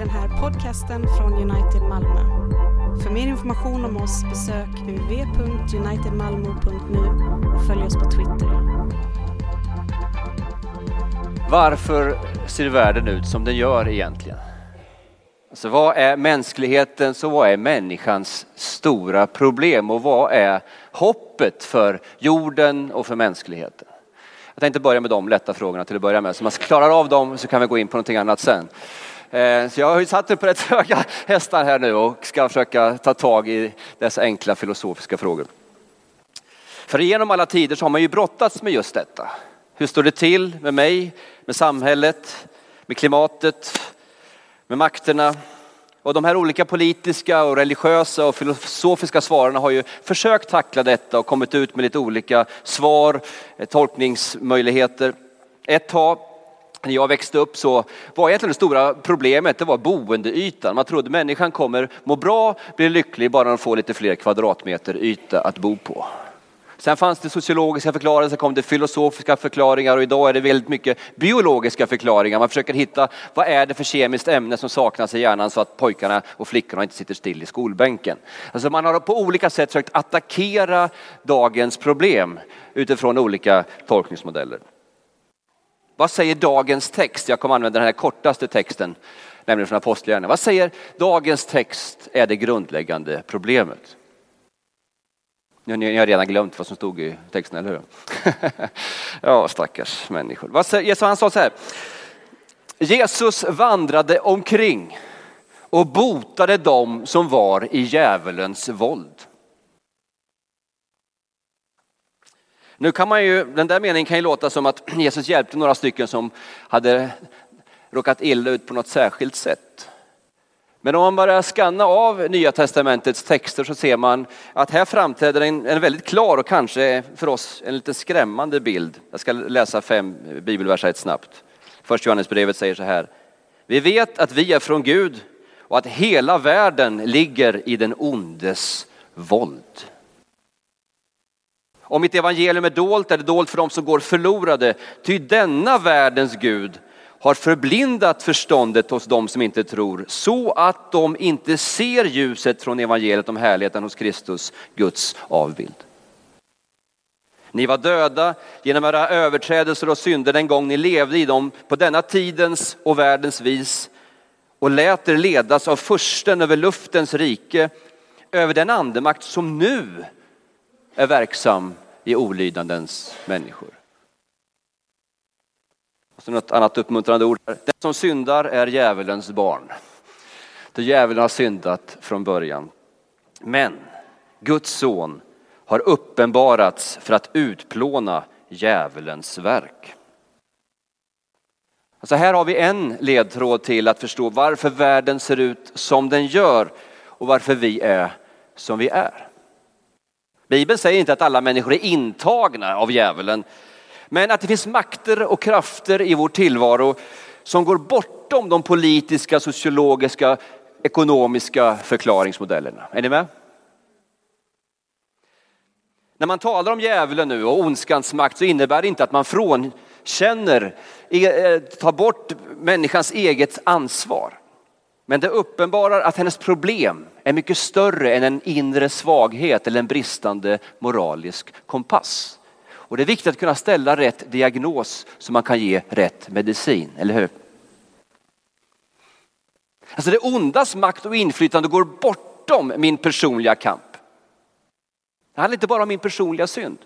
den här podcasten från United Malmö. För mer information om oss besök www.unitedmalmo.nu och följ oss på Twitter. Varför ser världen ut som den gör egentligen? Alltså vad är mänsklighetens och vad är människans stora problem och vad är hoppet för jorden och för mänskligheten? Jag tänkte börja med de lätta frågorna till att börja med. Så man klarar av dem så kan vi gå in på någonting annat sen. Eh, så jag har ju satt mig på rätt höga hästar här nu och ska försöka ta tag i dessa enkla filosofiska frågor. För genom alla tider så har man ju brottats med just detta. Hur står det till med mig, med samhället, med klimatet, med makterna? Och de här olika politiska och religiösa och filosofiska svaren har ju försökt tackla detta och kommit ut med lite olika svar, eh, tolkningsmöjligheter. Ett tag när jag växte upp så var egentligen det stora problemet det var boendeytan. Man trodde människan kommer må bra, bli lycklig bara de får lite fler kvadratmeter yta att bo på. Sen fanns det sociologiska förklaringar, sen kom det filosofiska förklaringar och idag är det väldigt mycket biologiska förklaringar. Man försöker hitta vad är det för kemiskt ämne som saknas i hjärnan så att pojkarna och flickorna inte sitter still i skolbänken. Alltså man har på olika sätt försökt attackera dagens problem utifrån olika tolkningsmodeller. Vad säger dagens text? Jag kommer använda den här kortaste texten, nämligen från Apostlagärningarna. Vad säger dagens text är det grundläggande problemet? Ni har redan glömt vad som stod i texten, eller hur? ja, stackars människor. Vad säger, han sa så här. Jesus vandrade omkring och botade dem som var i djävulens våld. Nu kan man ju, den där meningen kan ju låta som att Jesus hjälpte några stycken som hade råkat illa ut på något särskilt sätt. Men om man börjar skanna av Nya Testamentets texter så ser man att här framträder en, en väldigt klar och kanske för oss en lite skrämmande bild. Jag ska läsa fem bibelverser snabbt. Först Johannesbrevet säger så här. Vi vet att vi är från Gud och att hela världen ligger i den ondes våld. Om mitt evangelium är dolt är det dolt för dem som går förlorade, ty denna världens Gud har förblindat förståndet hos dem som inte tror så att de inte ser ljuset från evangeliet om härligheten hos Kristus, Guds avbild. Ni var döda genom era överträdelser och synder den gång ni levde i dem på denna tidens och världens vis och lät er ledas av försten över luftens rike, över den andemakt som nu är verksam i olydandens människor. Och så något annat uppmuntrande ord. Den som syndar är djävulens barn. Det djävulen har syndat från början. Men Guds son har uppenbarats för att utplåna djävulens verk. Alltså här har vi en ledtråd till att förstå varför världen ser ut som den gör och varför vi är som vi är. Bibeln säger inte att alla människor är intagna av djävulen, men att det finns makter och krafter i vår tillvaro som går bortom de politiska, sociologiska, ekonomiska förklaringsmodellerna. Är ni med? När man talar om djävulen nu och ondskans makt så innebär det inte att man frånkänner, eh, tar bort människans eget ansvar. Men det uppenbarar att hennes problem är mycket större än en inre svaghet eller en bristande moralisk kompass. Och det är viktigt att kunna ställa rätt diagnos så man kan ge rätt medicin, eller hur? Alltså det ondas makt och inflytande går bortom min personliga kamp. Det handlar inte bara om min personliga synd.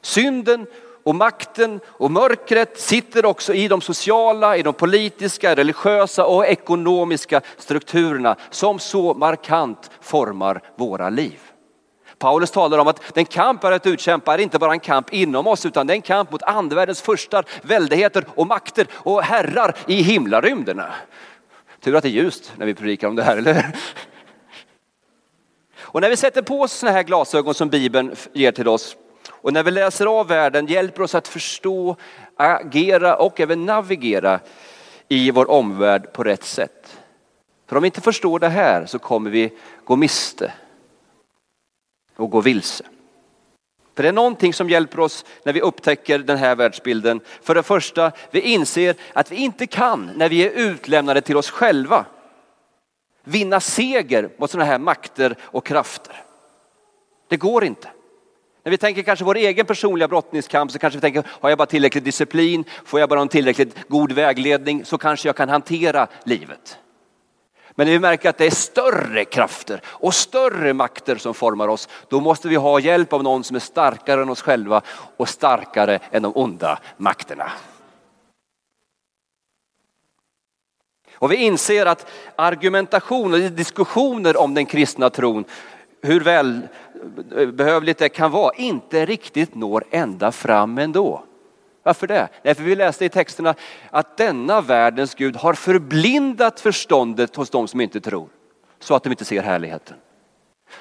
Synden och makten och mörkret sitter också i de sociala, i de politiska, religiösa och ekonomiska strukturerna som så markant formar våra liv. Paulus talar om att den kamp är att utkämpa är inte bara en kamp inom oss utan det är en kamp mot andevärldens förstar, väldigheter och makter och herrar i himlarymderna. Tur att det är ljust när vi predikar om det här, eller hur? Och när vi sätter på oss sådana här glasögon som Bibeln ger till oss och när vi läser av världen hjälper oss att förstå, agera och även navigera i vår omvärld på rätt sätt. För om vi inte förstår det här så kommer vi gå miste och gå vilse. För det är någonting som hjälper oss när vi upptäcker den här världsbilden. För det första, vi inser att vi inte kan, när vi är utlämnade till oss själva, vinna seger mot sådana här makter och krafter. Det går inte. När vi tänker kanske vår egen personliga brottningskamp så kanske vi tänker, har jag bara tillräcklig disciplin, får jag bara en tillräckligt god vägledning så kanske jag kan hantera livet. Men när vi märker att det är större krafter och större makter som formar oss, då måste vi ha hjälp av någon som är starkare än oss själva och starkare än de onda makterna. Och vi inser att argumentation och diskussioner om den kristna tron, hur väl behövligt det kan vara, inte riktigt når ända fram ändå. Varför det? Nej, för vi läste i texterna att denna världens Gud har förblindat förståndet hos de som inte tror. Så att de inte ser härligheten.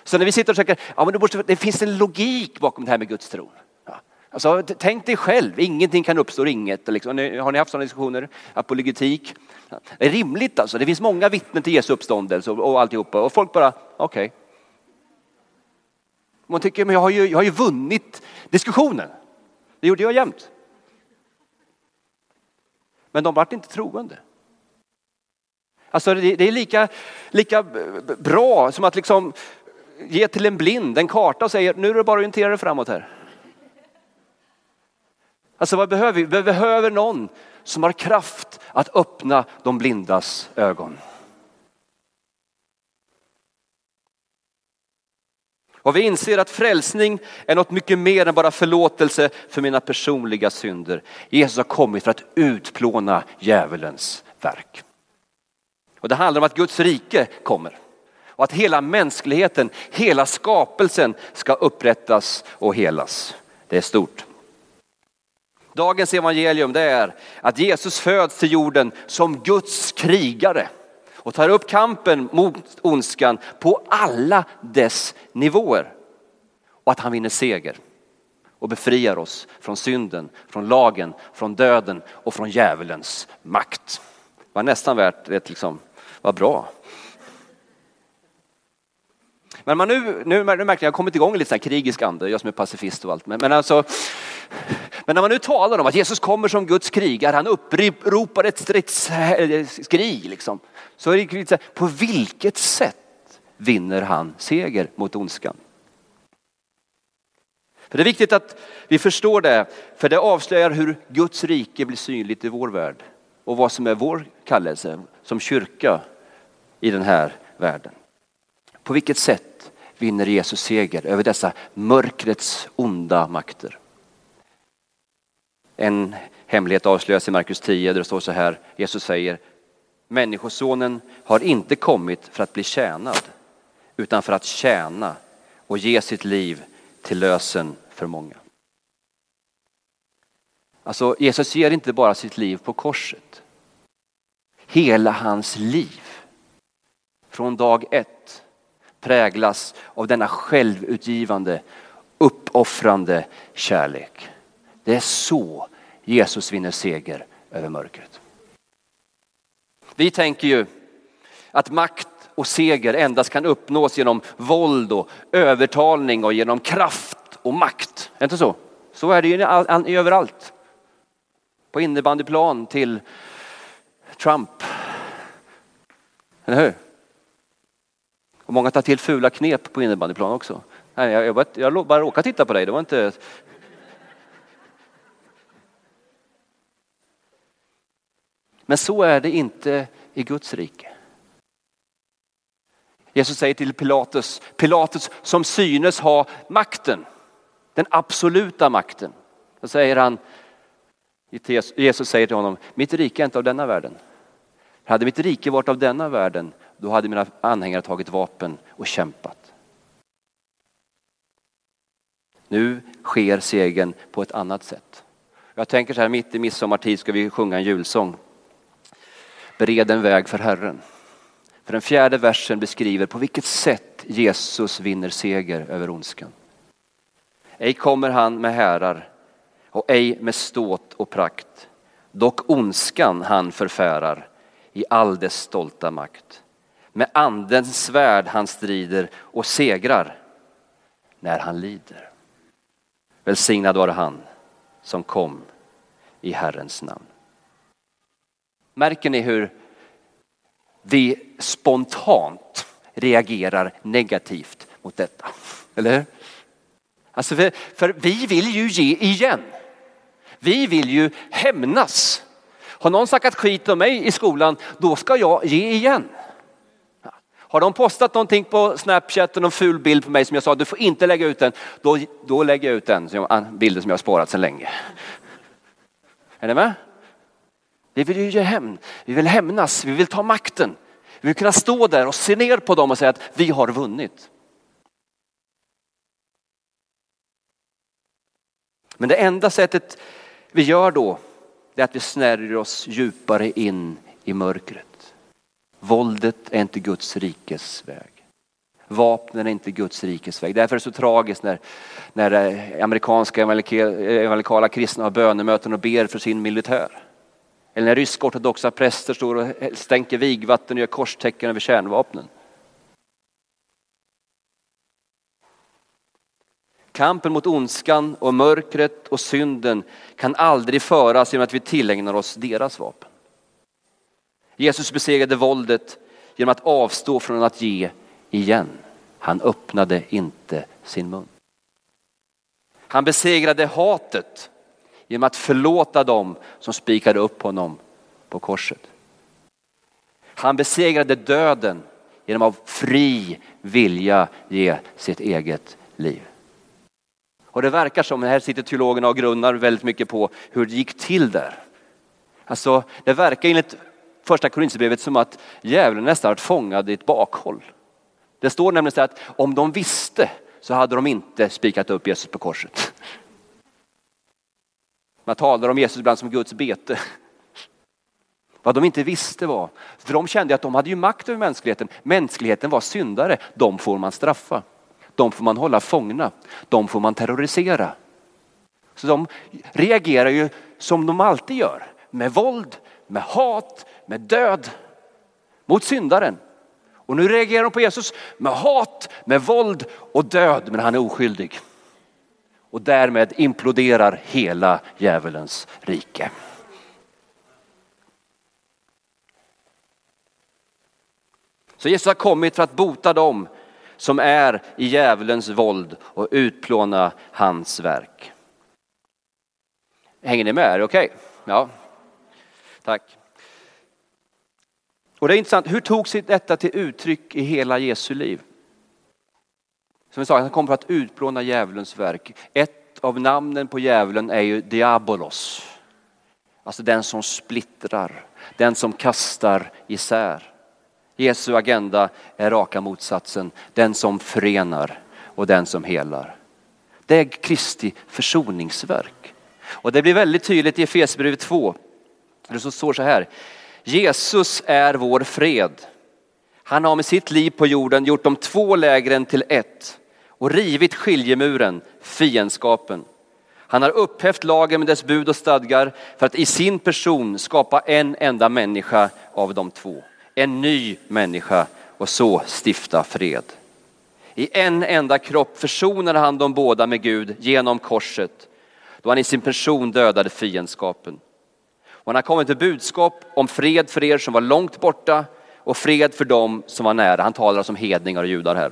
Så när vi sitter och försöker, ja men det, måste, det finns en logik bakom det här med Guds tron. Ja. Alltså, tänk dig själv, ingenting kan uppstå inget. Liksom. Har ni haft sådana diskussioner? Apologetik. Ja. Det är rimligt alltså, det finns många vittnen till Jesu uppståndelse och, och alltihopa. Och folk bara, okej. Okay. Man tycker, men jag har, ju, jag har ju vunnit diskussionen. Det gjorde jag jämt. Men de vart inte troende. Alltså det, är lika, lika bra som att liksom ge till en blind en karta och säga nu är det bara att orientera dig framåt här. Alltså vad behöver vi? Vi behöver någon som har kraft att öppna de blindas ögon. Och vi inser att frälsning är något mycket mer än bara förlåtelse för mina personliga synder. Jesus har kommit för att utplåna djävulens verk. Och det handlar om att Guds rike kommer och att hela mänskligheten, hela skapelsen ska upprättas och helas. Det är stort. Dagens evangelium det är att Jesus föds till jorden som Guds krigare och tar upp kampen mot ondskan på alla dess nivåer. Och att han vinner seger och befriar oss från synden, från lagen, från döden och från djävulens makt. Det var nästan värt, det, liksom, vad bra. Men man nu, nu, nu märker jag, jag har kommit igång i lite krigisk ande, jag som är pacifist och allt. Men, men, alltså, men när man nu talar om att Jesus kommer som Guds krigare, han uppropar ett stridsskri. Liksom. Så är det så på vilket sätt vinner han seger mot ondskan? För det är viktigt att vi förstår det, för det avslöjar hur Guds rike blir synligt i vår värld och vad som är vår kallelse som kyrka i den här världen. På vilket sätt vinner Jesus seger över dessa mörkrets onda makter? En hemlighet avslöjas i Markus 10 där det står så här, Jesus säger Människosonen har inte kommit för att bli tjänad utan för att tjäna och ge sitt liv till lösen för många. Alltså Jesus ger inte bara sitt liv på korset. Hela hans liv från dag ett präglas av denna självutgivande, uppoffrande kärlek. Det är så Jesus vinner seger över mörkret. Vi tänker ju att makt och seger endast kan uppnås genom våld och övertalning och genom kraft och makt. Är inte så? Så är det ju överallt. På innebandyplan till Trump. Eller hur? Och många tar till fula knep på innebandyplan också. Nej, jag, jag, bara, jag bara råkade titta på dig, det var inte... Men så är det inte i Guds rike. Jesus säger till Pilatus, Pilatus som synes ha makten, den absoluta makten. Då säger han, Jesus säger till honom, mitt rike är inte av denna världen. Hade mitt rike varit av denna världen, då hade mina anhängare tagit vapen och kämpat. Nu sker segern på ett annat sätt. Jag tänker så här, mitt i midsommartid ska vi sjunga en julsång. Bered en väg för Herren. För den fjärde versen beskriver på vilket sätt Jesus vinner seger över ondskan. Ej kommer han med härar och ej med ståt och prakt. Dock ondskan han förfärar i all dess stolta makt. Med andens svärd han strider och segrar när han lider. Välsignad var han som kom i Herrens namn. Märker ni hur vi spontant reagerar negativt mot detta? Eller hur? Alltså för, för vi vill ju ge igen. Vi vill ju hämnas. Har någon snackat skit om mig i skolan, då ska jag ge igen. Har de postat någonting på Snapchat och någon ful bild på mig som jag sa, du får inte lägga ut den, då, då lägger jag ut den, bilden som jag har sparat sedan länge. Är ni med? Vi vill ju ge hämnd, vi vill hämnas, vi vill ta makten. Vi vill kunna stå där och se ner på dem och säga att vi har vunnit. Men det enda sättet vi gör då, är att vi snärjer oss djupare in i mörkret. Våldet är inte Guds rikes väg. Vapnen är inte Guds rikes väg. Därför är det så tragiskt när, när eh, amerikanska evangelikala kristna har bönemöten och ber för sin militär. Eller när rysk-ortodoxa präster står och stänker vigvatten och gör korstecken över kärnvapnen. Kampen mot ondskan och mörkret och synden kan aldrig föras genom att vi tillägnar oss deras vapen. Jesus besegrade våldet genom att avstå från att ge igen. Han öppnade inte sin mun. Han besegrade hatet genom att förlåta dem som spikade upp honom på korset. Han besegrade döden genom att fri vilja ge sitt eget liv. Och det verkar som, här sitter teologerna och grunnar väldigt mycket på hur det gick till där. Alltså det verkar enligt första Korinthierbrevet som att djävulen nästan varit fångad i ett bakhåll. Det står nämligen så att om de visste så hade de inte spikat upp Jesus på korset. Man talar om Jesus ibland som Guds bete. Vad de inte visste var, för de kände att de hade ju makt över mänskligheten. Mänskligheten var syndare, de får man straffa. De får man hålla fångna, de får man terrorisera. Så de reagerar ju som de alltid gör, med våld, med hat, med död mot syndaren. Och nu reagerar de på Jesus med hat, med våld och död, men han är oskyldig. Och därmed imploderar hela djävulens rike. Så Jesus har kommit för att bota dem som är i djävulens våld och utplåna hans verk. Hänger ni med? Är det Okej? Okay. Ja. Tack. Och det är intressant, hur tog sig detta till uttryck i hela Jesu liv? Som vi sa, han kom för att utplåna djävulens verk. Ett av namnen på djävulen är ju diabolos. Alltså den som splittrar, den som kastar isär. Jesu agenda är raka motsatsen, den som förenar och den som helar. Det är Kristi försoningsverk. Och det blir väldigt tydligt i Efesierbrevet 2. Det står så här. Jesus är vår fred. Han har med sitt liv på jorden gjort de två lägren till ett och rivit skiljemuren, fiendskapen. Han har upphävt lagen med dess bud och stadgar för att i sin person skapa en enda människa av de två en ny människa och så stifta fred. I en enda kropp försonade han de båda med Gud genom korset då han i sin person dödade fiendskapen. Och han har kommit med budskap om fred för er som var långt borta och fred för dem som var nära. Han talar alltså om hedningar och judar här.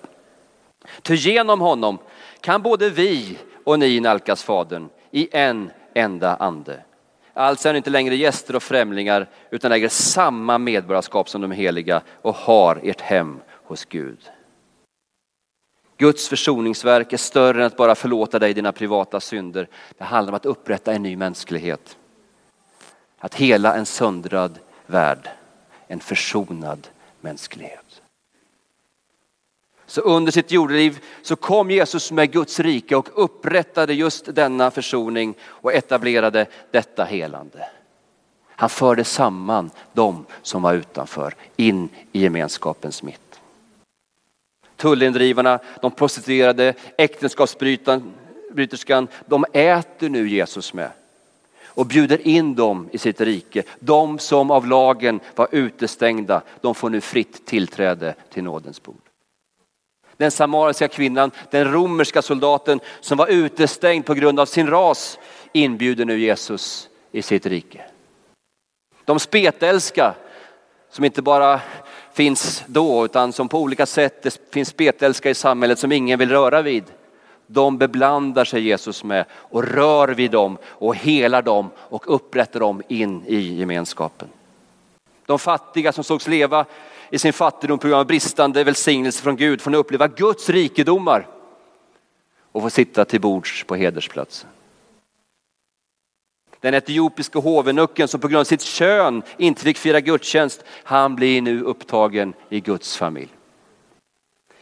Ty genom honom kan både vi och ni nalkas Fadern i en enda ande. Alltså är ni inte längre gäster och främlingar utan äger samma medborgarskap som de heliga och har ert hem hos Gud. Guds försoningsverk är större än att bara förlåta dig dina privata synder. Det handlar om att upprätta en ny mänsklighet. Att hela en söndrad värld, en försonad mänsklighet. Så under sitt jordeliv så kom Jesus med Guds rike och upprättade just denna försoning och etablerade detta helande. Han förde samman dem som var utanför in i gemenskapens mitt. Tullindrivarna, de prostituerade, äktenskapsbryterskan, de äter nu Jesus med och bjuder in dem i sitt rike. De som av lagen var utestängda, de får nu fritt tillträde till nådens bord. Den samariska kvinnan, den romerska soldaten som var utestängd på grund av sin ras inbjuder nu Jesus i sitt rike. De spetälska som inte bara finns då utan som på olika sätt det finns spetälska i samhället som ingen vill röra vid. De beblandar sig Jesus med och rör vid dem och helar dem och upprättar dem in i gemenskapen. De fattiga som sågs leva i sin fattigdom på grund av bristande välsignelse från Gud får att uppleva Guds rikedomar och få sitta till bords på hedersplatsen. Den etiopiska hovenucken som på grund av sitt kön inte fick fira gudstjänst, han blir nu upptagen i Guds familj.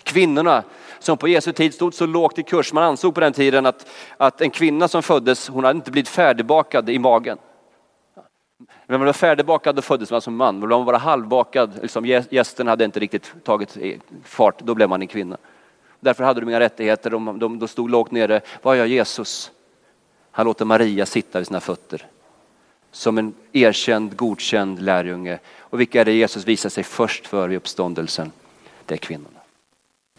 Kvinnorna som på Jesu tid stod så lågt i kurs, man ansåg på den tiden att, att en kvinna som föddes, hon hade inte blivit färdigbakad i magen. När man var färdigbakad då föddes man som man, men om man var halvbakad, liksom gästen hade inte riktigt tagit fart, då blev man en kvinna. Därför hade de inga rättigheter, de, de, de stod lågt nere. Vad gör Jesus? Han låter Maria sitta vid sina fötter. Som en erkänd, godkänd lärjunge. Och vilka är det Jesus visar sig först för vid uppståndelsen? Det är kvinnorna.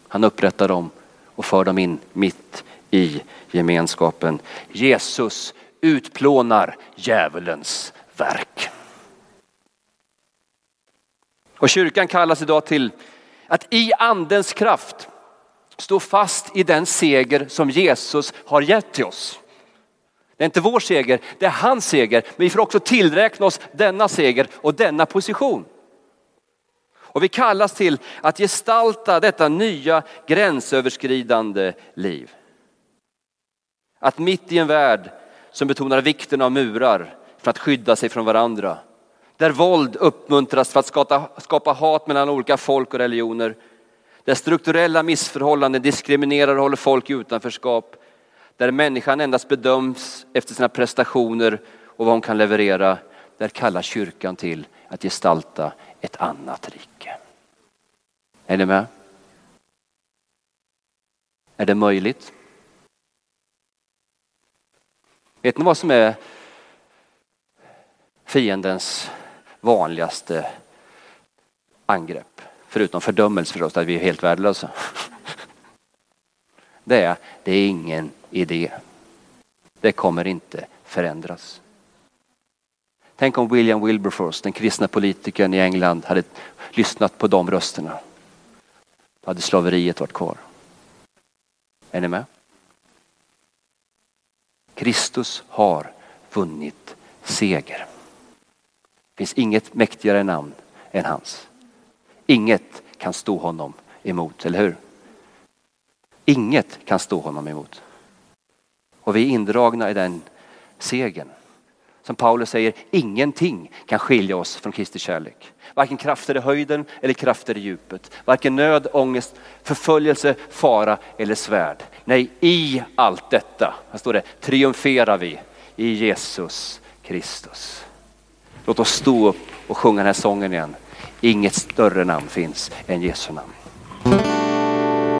Han upprättar dem och för dem in mitt i gemenskapen. Jesus utplånar djävulens verk. Och kyrkan kallas idag till att i andens kraft stå fast i den seger som Jesus har gett till oss. Det är inte vår seger, det är hans seger. Men vi får också tillräkna oss denna seger och denna position. Och vi kallas till att gestalta detta nya gränsöverskridande liv. Att mitt i en värld som betonar vikten av murar för att skydda sig från varandra. Där våld uppmuntras för att skapa, skapa hat mellan olika folk och religioner. Där strukturella missförhållanden diskriminerar och håller folk i utanförskap. Där människan endast bedöms efter sina prestationer och vad hon kan leverera. Där kallar kyrkan till att gestalta ett annat rike. Är ni med? Är det möjligt? Vet ni vad som är fiendens vanligaste angrepp? Förutom fördömelse förstås, att vi är helt värdelösa. Det är, det är ingen idé. Det kommer inte förändras. Tänk om William Wilberforce, den kristna politikern i England, hade lyssnat på de rösterna. Då hade slaveriet varit kvar. Är ni med? Kristus har vunnit seger. Det finns inget mäktigare namn än hans. Inget kan stå honom emot, eller hur? Inget kan stå honom emot. Och vi är indragna i den segern. Som Paulus säger, ingenting kan skilja oss från Kristi kärlek. Varken krafter i höjden eller krafter i djupet. Varken nöd, ångest, förföljelse, fara eller svärd. Nej, i allt detta, här står det, triumferar vi i Jesus Kristus. Låt oss stå upp och sjunga den här sången igen. Inget större namn finns än Jesu namn.